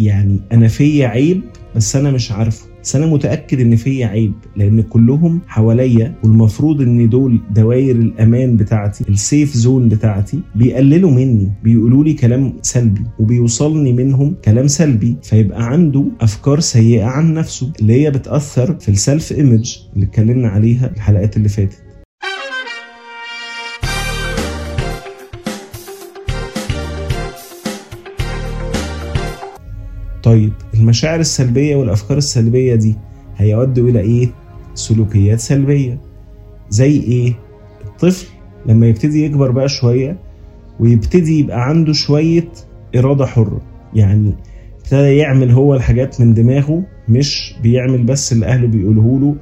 يعني أنا فيا عيب بس أنا مش عارفه. بس أنا متأكد إن فيا عيب لأن كلهم حواليا والمفروض إن دول دوائر الأمان بتاعتي ال safe zone بتاعتي بيقللوا مني بيقولوا لي كلام سلبي وبيوصلني منهم كلام سلبي. فيبقى عنده أفكار سيئة عن نفسه اللي هي بتأثر في ال self image اللي اتكلمنا عليها الحلقات اللي فاتت. طيب المشاعر السلبية والأفكار السلبية دي هيودوا إلى إيه؟ سلوكيات سلبية زي إيه؟ الطفل لما يبتدي يكبر بقى شوية ويبتدي يبقى عنده شوية إرادة حرة يعني ابتدى يعمل هو الحاجات من دماغه مش بيعمل بس اللي أهله بيقوله له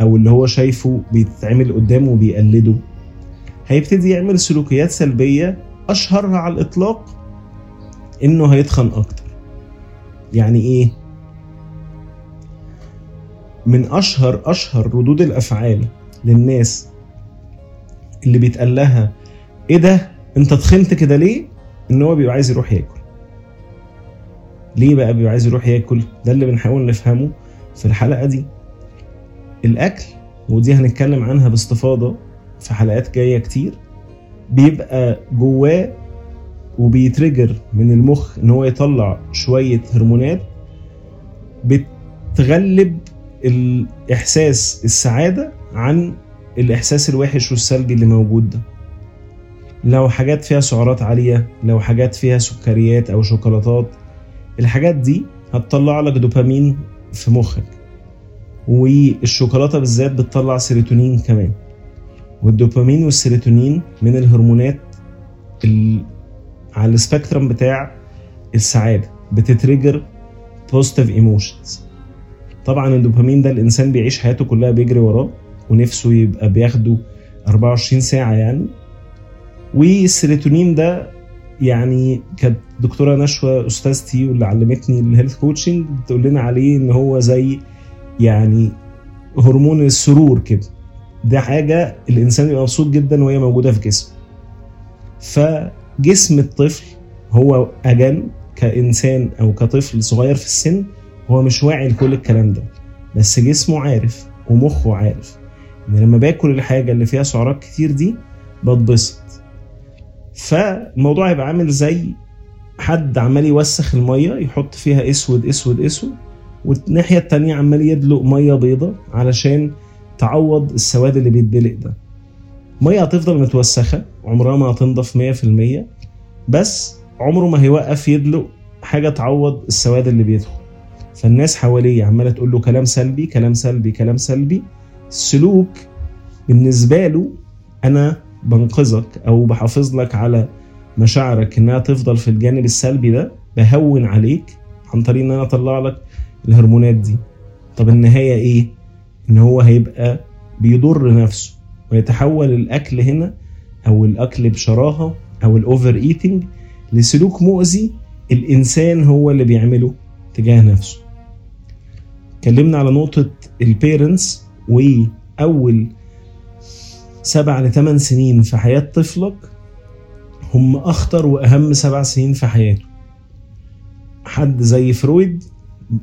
أو اللي هو شايفه بيتعمل قدامه وبيقلده هيبتدي يعمل سلوكيات سلبية أشهرها على الإطلاق إنه هيتخن أكتر يعني إيه؟ من أشهر أشهر ردود الأفعال للناس اللي بيتقال لها إيه ده؟ أنت تخنت كده ليه؟ إن هو بيبقى عايز يروح ياكل. ليه بقى بيبقى عايز يروح ياكل؟ ده اللي بنحاول نفهمه في الحلقة دي. الأكل ودي هنتكلم عنها باستفاضة في حلقات جاية كتير بيبقى جواه وبيترجر من المخ إن هو يطلع شوية هرمونات بتغلب الإحساس السعادة عن الإحساس الوحش والسلبي اللي موجود ده. لو حاجات فيها سعرات عالية لو حاجات فيها سكريات أو شوكولاتات الحاجات دي هتطلع لك دوبامين في مخك. والشوكولاتة بالذات بتطلع سيروتونين كمان. والدوبامين والسيروتونين من الهرمونات على ال spectrum بتاع السعادة بت trigger positive emotions طبعا الدوبامين ده الإنسان بيعيش حياته كلها بيجري وراه ونفسه يبقى بياخده 24 ساعة يعني. والسيروتونين ده يعني كانت دكتورة نشوى أستاذتي واللي علمتني ال health coaching بتقول لنا عليه إن هو زي يعني هرمون السرور كده. ده حاجة الإنسان يبقى مبسوط جدا وهي موجودة في جسمه. فجسم الطفل هو أجل كإنسان أو كطفل صغير في السن هو مش واعي لكل الكلام ده. بس جسمه عارف ومخه عارف. ان لما باكل الحاجة اللي فيها سعرات كتير دي بتبسط. فالموضوع هيبقى عامل زي حد عمال يوسخ المية يحط فيها أسود أسود أسود والناحية التانية عمال يدلق مية بيضة علشان تعوض السواد اللي بيتدلق ده. مية هتفضل متوسخة عمرها ما هتنضف 100% بس عمره ما هيوقف يدلق حاجة تعوض السواد اللي بيدخل. فالناس حواليه عمالة تقول له كلام سلبي كلام سلبي كلام سلبي. السلوك بالنسبة له أنا بنقذك أو بحافظ لك على مشاعرك إنها تفضل في الجانب السلبي ده بهون عليك عن طريق إن أنا أطلع لك الهرمونات دي. طب النهاية إيه؟ إن هو هيبقى بيضر نفسه ويتحول الأكل هنا أو الأكل بشراهة أو ال over eating لسلوك مؤذي الإنسان هو اللي بيعمله تجاه نفسه. اتكلمنا على نقطة ال parents وأول سبع لثمان سنين في حياة طفلك هم أخطر وأهم سبع سنين في حياته. حد زي فرويد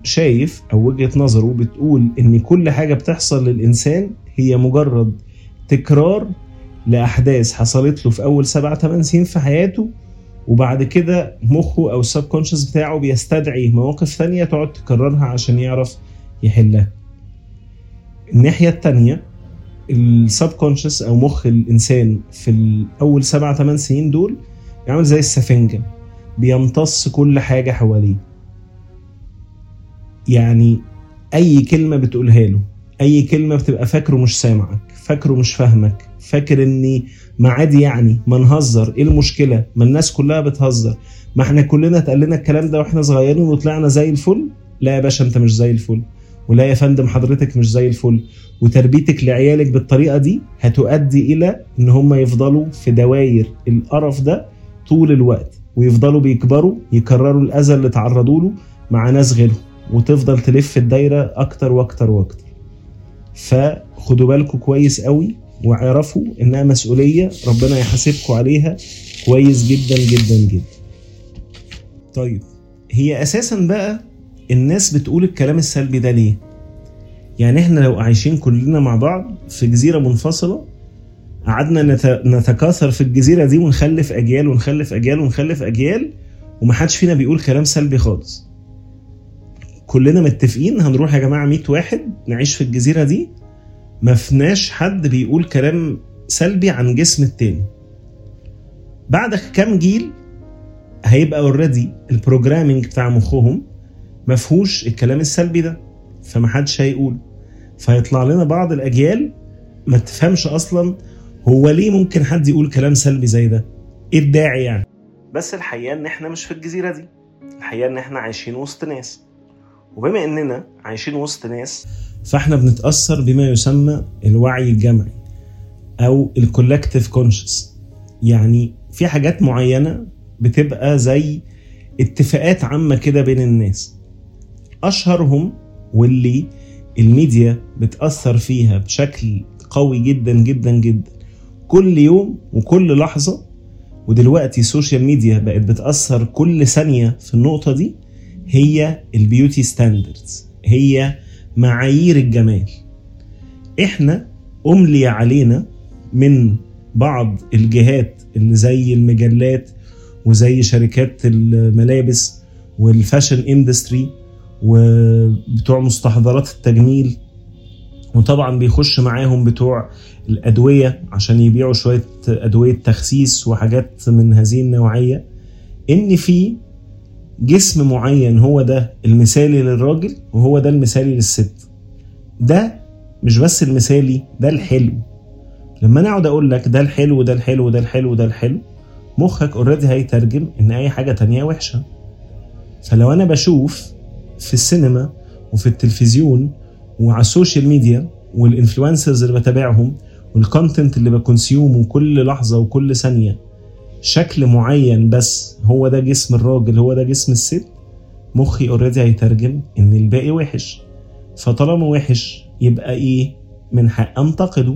شايف أو وجهة نظره بتقول إن كل حاجة بتحصل للإنسان هي مجرد تكرار لأحداث حصلت له في أول سبع ثمان سنين في حياته وبعد كده مخه أو السب كونشس بتاعه بيستدعي مواقف ثانية تقعد تكررها عشان يعرف يحلها. الناحية التانية السب كونشس أو مخ الإنسان في الأول سبع ثمان سنين دول بيعمل زي السفنجة بيمتص كل حاجة حواليه. يعني أي كلمة بتقولها له. أي كلمة بتبقى فاكره مش سامعك فاكره مش فاهمك فاكر إني ما عادي يعني ما نهزر إيه المشكلة؟ ما الناس كلها بتهزر. ما إحنا كلنا اتقال لنا الكلام ده وإحنا صغيرين وطلعنا زي الفل؟ لا يا باشا أنت مش زي الفل. ولا يا فندم حضرتك مش زي الفل. وتربيتك لعيالك بالطريقة دي هتؤدي إلى إن هم يفضلوا في دواير القرف ده طول الوقت ويفضلوا بيكبروا يكرروا الأذى اللي تعرضوا له مع ناس غيرهم. وتفضل تلف الدايرة أكتر وأكتر وأكتر. فخدوا بالكم كويس قوي واعرفوا إنها مسؤولية ربنا يحاسبكم عليها كويس جدا جدا جدا. طيب هي أساسا بقى الناس بتقول الكلام السلبي ده ليه؟ يعني إحنا لو عايشين كلنا مع بعض في جزيرة منفصلة قعدنا نت- نتكاثر في الجزيرة دي ونخلف أجيال ونخلف أجيال ونخلف أجيال ومحدش فينا بيقول كلام سلبي خالص. كلنا متفقين هنروح يا جماعة 100 واحد نعيش في الجزيرة دي. ما فيناش حد بيقول كلام سلبي عن جسم التاني. بعد كام جيل هيبقى already ال programming بتاع مخهم ما فيهوش الكلام السلبي ده فمحدش هيقول. فيطلع لنا بعض الأجيال ما تفهمش أصلا هو ليه ممكن حد يقول كلام سلبي زي ده. إيه الداعي يعني. بس الحقيقة إن إحنا مش في الجزيرة دي. الحقيقة إن إحنا عايشين وسط ناس. وبما إننا عايشين وسط ناس فإحنا بنتأثر بما يسمى الوعي الجمعي أو ال collective conscious يعني في حاجات معينة بتبقى زي اتفاقات عامة كده بين الناس. أشهرهم واللي الميديا بتأثر فيها بشكل قوي جدا جدا جدا. كل يوم وكل لحظة ودلوقتي ال social media بقت بتأثر كل ثانية في النقطة دي هي ال beauty standards هي معايير الجمال. إحنا أملي علينا من بعض الجهات اللي زي المجلات وزي شركات الملابس والفاشن إندستري وبتوع مستحضرات التجميل. وطبعا بيخش معاهم بتوع الأدوية عشان يبيعوا شوية أدوية تخسيس وحاجات من هذه النوعية. إن في جسم معين هو ده المثالي للراجل وهو ده المثالي للست. ده مش بس المثالي ده الحلو. لما أنا أقعد أقول لك ده الحلو ده الحلو ده الحلو ده الحلو مخك already هيترجم إن أي حاجة تانية وحشة. فلو أنا بشوف في السينما وفي التلفزيون وعلى السوشيال ميديا وال influencers اللي بتابعهم وال content اللي ب consume ه كل لحظة وكل ثانية شكل معين بس هو ده جسم الراجل هو ده جسم الست؟ مخي اوريدي هيترجم إن الباقي وحش. فطالما وحش يبقى إيه؟ من حق أنتقده.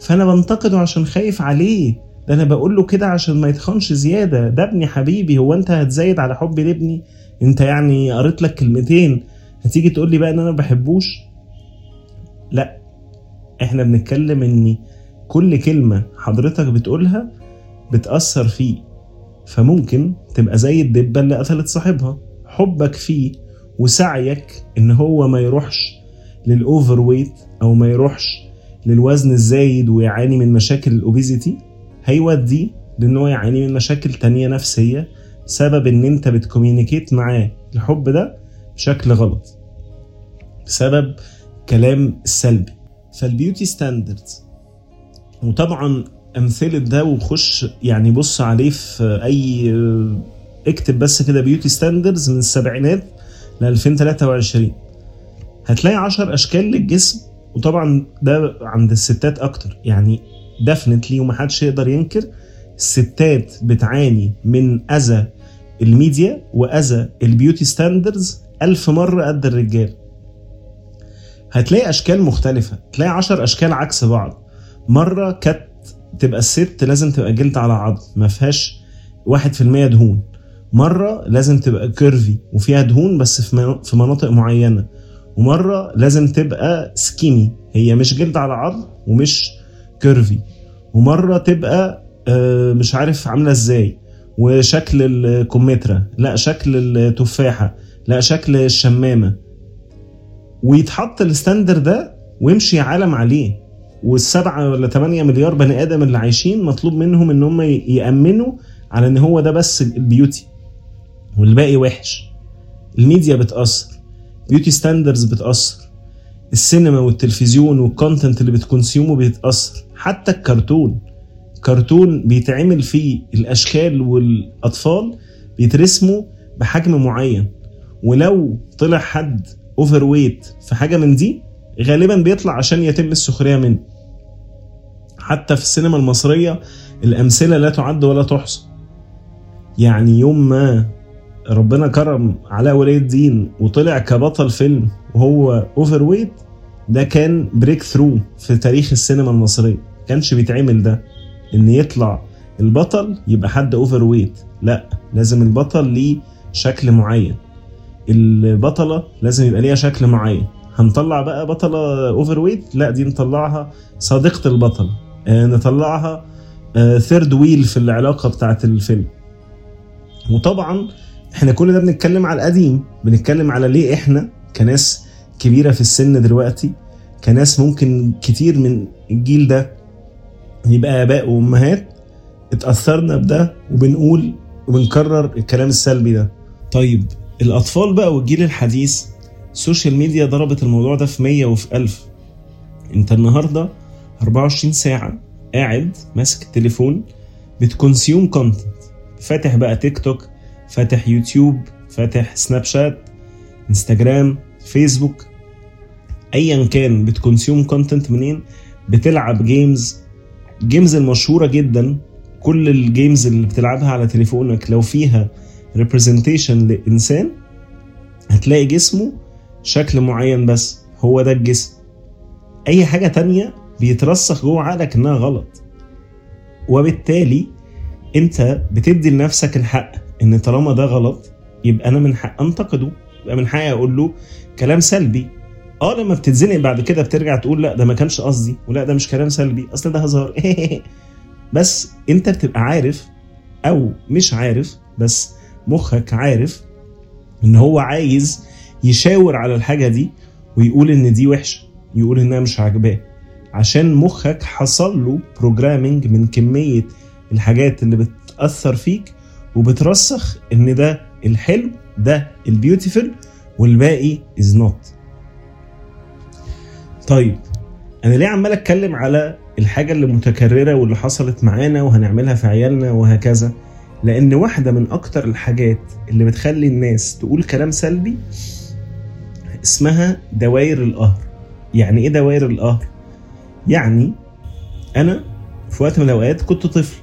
فأنا بنتقده عشان خايف عليه. ده أنا بقول له كده عشان ما يتخنش زيادة. ده ابني حبيبي هو أنت هتزايد على حبي لابني؟ أنت يعني قريت لك كلمتين. هتيجي تقول لي بقى إن أنا ما بحبوش؟ لا. إحنا بنتكلم إن كل كلمة حضرتك بتقولها بتأثر فيه فممكن تبقى زي الدبة اللي قتلت صاحبها. حبك فيه وسعيك إن هو ما يروحش لل overweight أو ما يروحش للوزن الزايد ويعاني من مشاكل ال obesity هيوديه لإن هو يعاني من مشاكل تانية نفسية بسبب إن أنت بت communicate معاه الحب ده بشكل غلط بسبب كلام السلبي فال beauty standards وطبعا أمثلة ده وخش يعني بص عليه في أي اكتب بس كده beauty standards من السبعينات ل 2023 هتلاقي 10 أشكال للجسم وطبعا ده عند الستات أكتر. يعني definitely ومحدش يقدر ينكر الستات بتعاني من أذى الميديا وأذى ال beauty standards ألف مرة قد الرجال. هتلاقي أشكال مختلفة تلاقي عشر أشكال عكس بعض. مرة كانت تبقى الست لازم تبقى جلد على عظم ما فيهاش واحد في المية دهون. مرة لازم تبقى curvy وفيها دهون بس في مناطق معينة. ومرة لازم تبقى skinny هي مش جلد على عظم ومش curvy ومرة تبقى مش عارف عاملة إزاي. وشكل الكمثرى لا شكل التفاحة لا شكل الشمامة. ويتحط ال standard ده ويمشي عالم عليه. والسبعة ولا تمانية مليار بني آدم اللي عايشين مطلوب منهم إن هم يأمنوا على إن هو ده بس ال beauty والباقي وحش. الميديا بتأثر. beauty standards بتأثر. السينما والتلفزيون وال content اللي بت consume ه بيتأثر. حتى الكرتون. كرتون بيتعمل فيه الأشكال والأطفال بيترسموا بحجم معين. ولو طلع حد overweight في حاجة من دي غالبا بيطلع عشان يتم السخرية منه. حتى في السينما المصرية الأمثلة لا تعد ولا تحصى. يعني يوم ما ربنا كرم علاء ولي الدين وطلع كبطل فيلم وهو overweight ده كان breakthrough في تاريخ السينما المصرية. كانش بيتعمل ده. إن يطلع البطل يبقى حد overweight لا لازم البطل ليه شكل معين. البطلة لازم يبقى ليها شكل معين. هنطلع بقى بطلة overweight لا دي نطلعها صديقة البطلة. آه نطلعها third wheel في العلاقة بتاعه الفيلم. وطبعا إحنا كل ده بنتكلم على القديم بنتكلم على ليه إحنا كناس كبيرة في السن دلوقتي كناس ممكن كتير من الجيل ده يبقى آباء وأمهات اتأثرنا بده وبنقول وبنكرر الكلام السلبي ده. طيب الأطفال بقى والجيل الحديث السوشيال ميديا ضربت الموضوع ده في 100 وفي 1000 أنت النهارده 24 ساعة قاعد ماسك التليفون بت consume content فاتح بقى تيك توك فاتح يوتيوب فاتح سناب شات انستجرام فيسبوك ايا كان بت consume content منين؟ بتلعب جيمز جيمز المشهورة جدا كل ال games اللي بتلعبها على تليفونك لو فيها representation لإنسان هتلاقي جسمه شكل معين بس هو ده الجسم. أي حاجة تانية بيترسخ جوه عقلك إنها غلط. وبالتالي أنت بتدي لنفسك الحق إن طالما ده غلط يبقى أنا من حق أنتقده يبقى من حقي أقول له كلام سلبي. آه لما بتتزنق بعد كده بترجع تقول لا ده ما كانش قصدي ولا ده مش كلام سلبي أصل ده هزار. بس أنت بتبقى عارف أو مش عارف بس مخك عارف إن هو عايز يشاور على الحاجة دي ويقول إن دي وحشة يقول إنها مش عاجباه. عشان مخك حصل له programming من كمية الحاجات اللي بتأثر فيك وبترسخ إن ده الحلو ده ال beautiful والباقي is not طيب أنا ليه عمال أتكلم على الحاجة اللي متكررة واللي حصلت معانا وهنعملها في عيالنا وهكذا؟ لأن واحدة من أكتر الحاجات اللي بتخلي الناس تقول كلام سلبي اسمها دوائر القهر. يعني إيه دوائر القهر؟ يعني أنا في وقت من الأوقات كنت طفل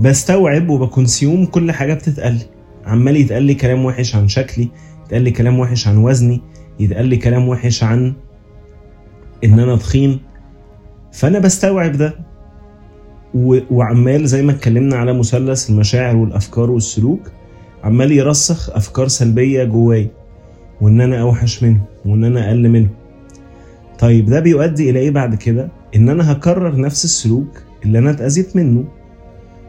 بستوعب وبكونسيوم كل حاجة بتتقال عمال يتقال لي كلام وحش عن شكلي يتقال لي كلام وحش عن وزني يتقال لي كلام وحش عن إن أنا تخين. فأنا بستوعب ده. وعمال زي ما اتكلمنا على مثلث المشاعر والأفكار والسلوك عمال يرسخ أفكار سلبية جواي وإن أنا أوحش منه وإن أنا أقل منه طيب ده بيؤدي إلى إيه بعد كده؟ إن أنا هكرر نفس السلوك اللي أنا اتأذيت منه.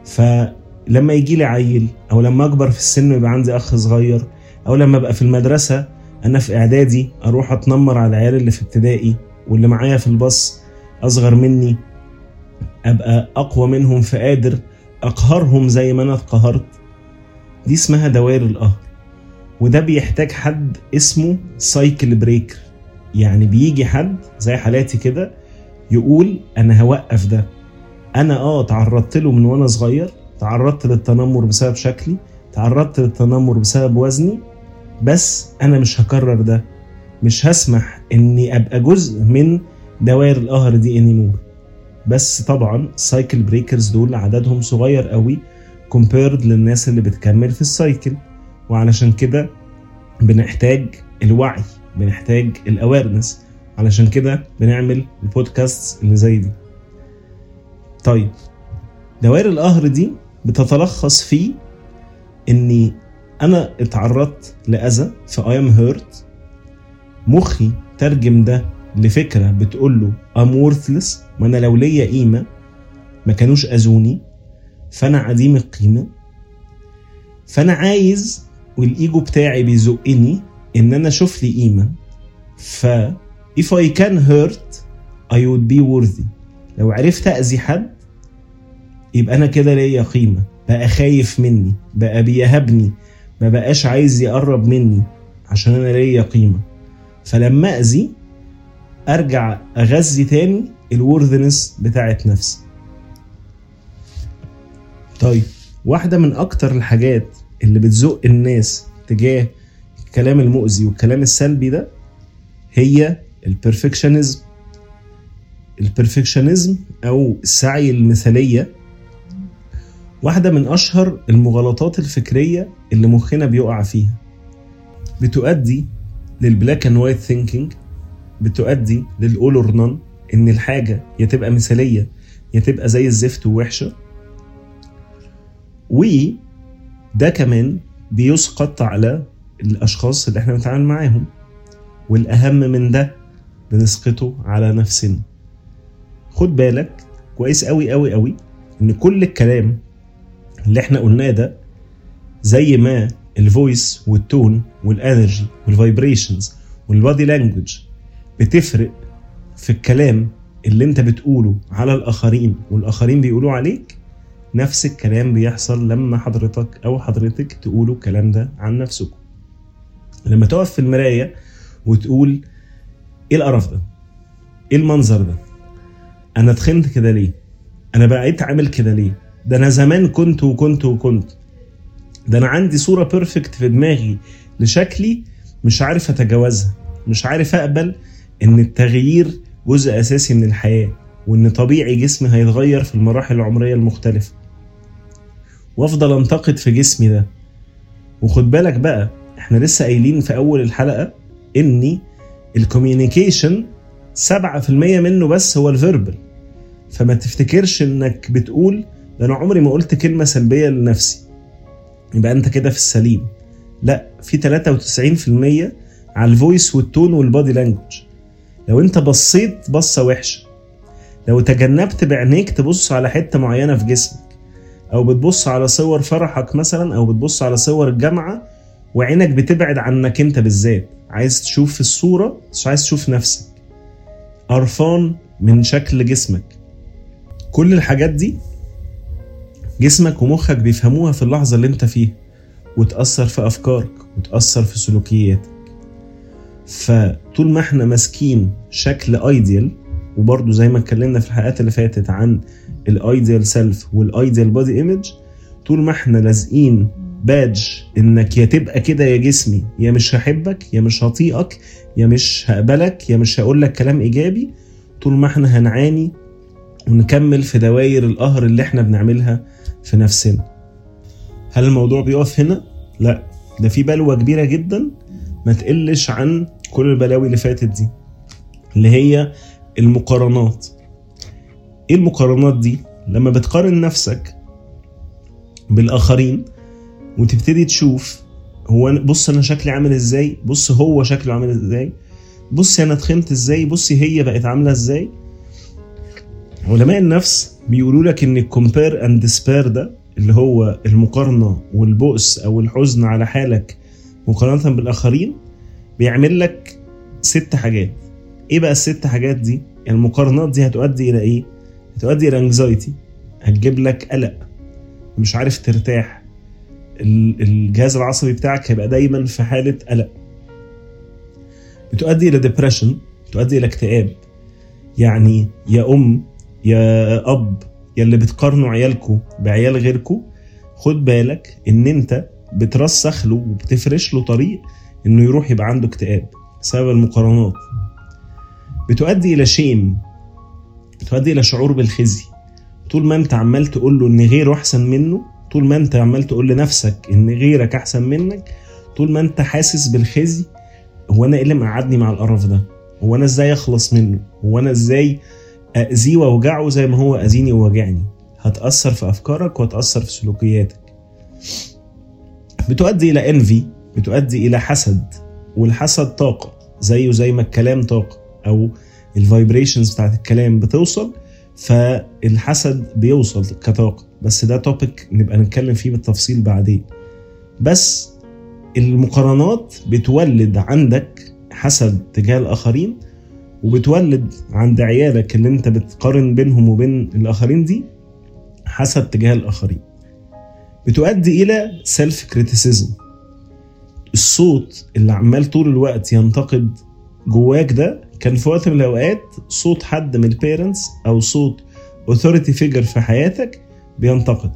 فلما يجي لي عيل أو لما أكبر في السن ويبقى عندي أخ صغير أو لما أبقى في المدرسة أنا في إعدادي أروح أتنمر على العيال اللي في ابتدائي واللي معايا في الباص أصغر مني أبقى أقوى منهم فقادر أقهرهم زي ما أنا اتقهرت. دي اسمها دوائر القهر. وده بيحتاج حد اسمه cycle breaker يعني بيجي حد زي حالاتي كده يقول أنا هوقف ده. أنا آه تعرضت له من وأنا صغير تعرضت للتنمر بسبب شكلي تعرضت للتنمر بسبب وزني بس أنا مش هكرر ده. مش هسمح إني أبقى جزء من دوائر القهر دي anymore بس طبعا ال cycle breakers دول عددهم صغير قوي compared للناس اللي بتكمل في ال cycle وعلشان كده بنحتاج الوعي. بنحتاج ال awareness علشان كده بنعمل البودكاست اللي زي دي. طيب دوائر القهر دي بتتلخص في إني أنا اتعرضت لأذى ف I am hurt مخي ترجم ده لفكرة بتقول له I'm worthless ما أنا لو ليا قيمة ما كانوش أذوني فأنا عديم القيمة. فأنا عايز والإيجو بتاعي بيزقني إن أنا أشوف لي قيمه ف if I can hurt I would be worthy. لو عرفت أذي حد يبقى أنا كده ليا قيمة. بقى خايف مني بقى بيهبني ما بقاش عايز يقرب مني عشان أنا ليا قيمة. فلما أذي أرجع أغذي تاني الورثنس بتاعت نفسي. طيب واحدة من أكتر الحاجات اللي بتزق الناس تجاه الكلام المؤذي والكلام السلبي ده هي ال perfectionism ال perfectionism أو السعي المثالية واحدة من أشهر المغالطات الفكرية اللي مخنا بيقع فيها. بتؤدي لل black and white thinking بتؤدي لل all or none إن الحاجة يا تبقى مثالية يا تبقى زي الزفت ووحشة. وده كمان بيسقط على الأشخاص اللي إحنا بنتعامل معاهم والأهم من ده بنسقطه على نفسنا خد بالك كويس قوي قوي قوي إن كل الكلام اللي إحنا قلناه ده زي ما الفويس والتون والانرجي والفايبريشنز والبادي لانجوج بتفرق في الكلام اللي أنت بتقوله على الآخرين والآخرين بيقولوا عليك نفس الكلام بيحصل لما حضرتك أو حضرتك تقولوا الكلام ده عن نفسكم. لما تقف في المراية وتقول إيه القرف ده؟ إيه المنظر ده؟ أنا تخنت كده ليه؟ أنا بقيت عامل كده ليه؟ ده أنا زمان كنت وكنت وكنت. ده أنا عندي صورة بيرفكت في دماغي لشكلي مش عارف أتجاوزها مش عارف أقبل إن التغيير جزء أساسي من الحياة وإن طبيعي جسمي هيتغير في المراحل العمرية المختلفة. وأفضل أنتقد في جسمي ده. وخد بالك بقى إحنا لسه قايلين في أول الحلقة اني ال communication 7% منه بس هو ال verbal فما تفتكرش إنك بتقول ده أنا عمري ما قلت كلمة سلبية لنفسي. يبقى أنت كده في السليم. لا في 93% على ال voice وال tone وال body language لو أنت بصيت بصة وحشة. لو تجنبت بعينيك تبص على حتة معينة في جسمك. أو بتبص على صور فرحك مثلا أو بتبص على صور الجامعة وعينك بتبعد عنك انت بالذات. عايز تشوف في الصورة مش عايز تشوف نفسك. قرفان من شكل جسمك. كل الحاجات دي جسمك ومخك بيفهموها في اللحظة اللي انت فيها. وتأثر في أفكارك وتأثر في سلوكياتك. فطول ما إحنا ماسكين شكل ideal وبرضه زي ما اتكلمنا في الحلقات اللي فاتت عن ال ideal self وال ideal body image طول ما إحنا لازقين badge إنك يا تبقى كده يا جسمي يا مش هحبك يا مش هطيقك يا مش هقبلك يا مش هقول لك كلام إيجابي طول ما إحنا هنعاني ونكمل في دواير القهر اللي إحنا بنعملها في نفسنا هل الموضوع بيقف هنا؟ لا ده في بلوى كبيرة جدا ما تقلش عن كل البلاوي اللي فاتت دي اللي هي المقارنات إيه المقارنات دي؟ لما بتقارن نفسك بالآخرين وتبتدي تشوف هو بص أنا شكلي عامل إزاي بص هو شكله عامل إزاي بص أنا تخنت إزاي بصي هي بقت عاملة إزاي. علماء النفس بيقولوا لك إن ال compare and despair ده اللي هو المقارنة والبؤس أو الحزن على حالك مقارنة بالآخرين بيعمل لك ست حاجات. إيه بقى الست حاجات دي؟ المقارنات دي هتؤدي إلى إيه؟ هتؤدي إلى anxiety هتجيب لك قلق مش عارف ترتاح. الجهاز العصبي بتاعك هيبقى دايما في حالة قلق. بتؤدي إلى depression تؤدي إلى اكتئاب. يعني يا أم يا أب يا اللي بتقارنوا عيالكم بعيال غيركم خد بالك إن أنت بترسخ له وبتفرش له طريق إنه يروح يبقى عنده اكتئاب بسبب المقارنات. بتؤدي إلى shame بتؤدي إلى شعور بالخزي. طول ما أنت عمال تقول له إن غيره أحسن منه طول ما انت عمال تقول لنفسك إن غيرك أحسن منك طول ما انت حاسس بالخزي هو أنا إيه اللي مقعدني مع القرف ده؟ هو أنا إزاي أخلص منه؟ هو أنا إزاي اذيه وأوجعه زي ما هو أذيني ووجعني؟ هتأثر في أفكارك وهتأثر في سلوكياتك. بتؤدي إلى envy بتؤدي إلى حسد والحسد طاقة زيه زي ما الكلام طاقة أو ال vibrations بتاعت الكلام بتوصل فالحسد بيوصل كطاقة. بس ده topic نبقى نتكلم فيه بالتفصيل بعدين. بس المقارنات بتولد عندك حسد تجاه الآخرين وبتولد عند عيالك اللي انت بتقارن بينهم وبين الآخرين دي حسد تجاه الآخرين. بتؤدي إلى self criticism الصوت اللي عمال طول الوقت ينتقد جواك ده كان في وقت من الأوقات صوت حد من ال parents أو صوت authority figure في حياتك بينتقد.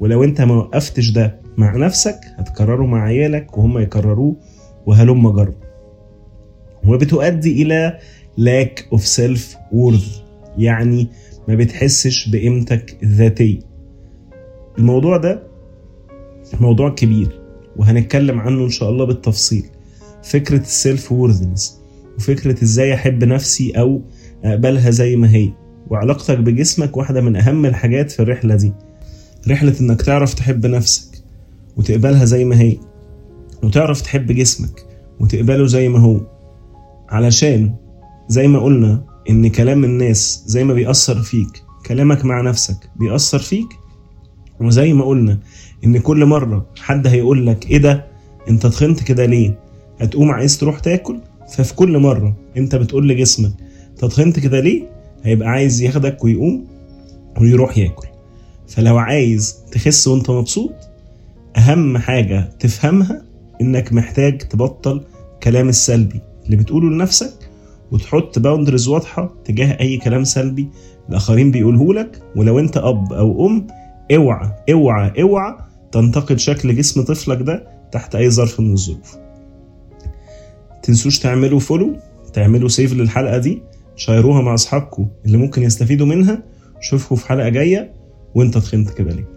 ولو أنت ما وقفتش ده مع نفسك هتكرره مع عيالك وهم يكرروه وهلم جر وبتؤدي إلى lack of self worth يعني ما بتحسش بقيمتك الذاتية. الموضوع ده موضوع كبير وهنتكلم عنه إن شاء الله بالتفصيل. فكرة السيلف وورثنس وفكرة إزاي أحب نفسي أو أقبلها زي ما هي. وعلاقتك بجسمك واحدة من أهم الحاجات في الرحلة دي. رحلة إنك تعرف تحب نفسك وتقبلها زي ما هي. وتعرف تحب جسمك وتقبله زي ما هو. علشان زي ما قلنا إن كلام الناس زي ما بيأثر فيك كلامك مع نفسك بيأثر فيك. وزي ما قلنا إن كل مرة حد هيقول لك إيه ده؟ أنت تخنت كده ليه؟ هتقوم عايز تروح تاكل؟ ففي كل مرة أنت بتقول لجسمك تخنت كده ليه؟ هيبقى عايز ياخدك ويقوم ويروح ياكل. فلو عايز تخس وأنت مبسوط أهم حاجة تفهمها إنك محتاج تبطل كلام السلبي اللي بتقوله لنفسك وتحط boundaries واضحة تجاه أي كلام سلبي الآخرين بيقوله لك. ولو أنت أب أو أم اوعى اوعى اوعى تنتقد شكل جسم طفلك ده تحت أي ظرف من الظروف. تنسوش تعملوا فولو تعملوا سيف للحلقة دي شيروها مع أصحابكم اللي ممكن يستفيدوا منها اشوفكم في حلقة جاية وانت تخنت كده ليه.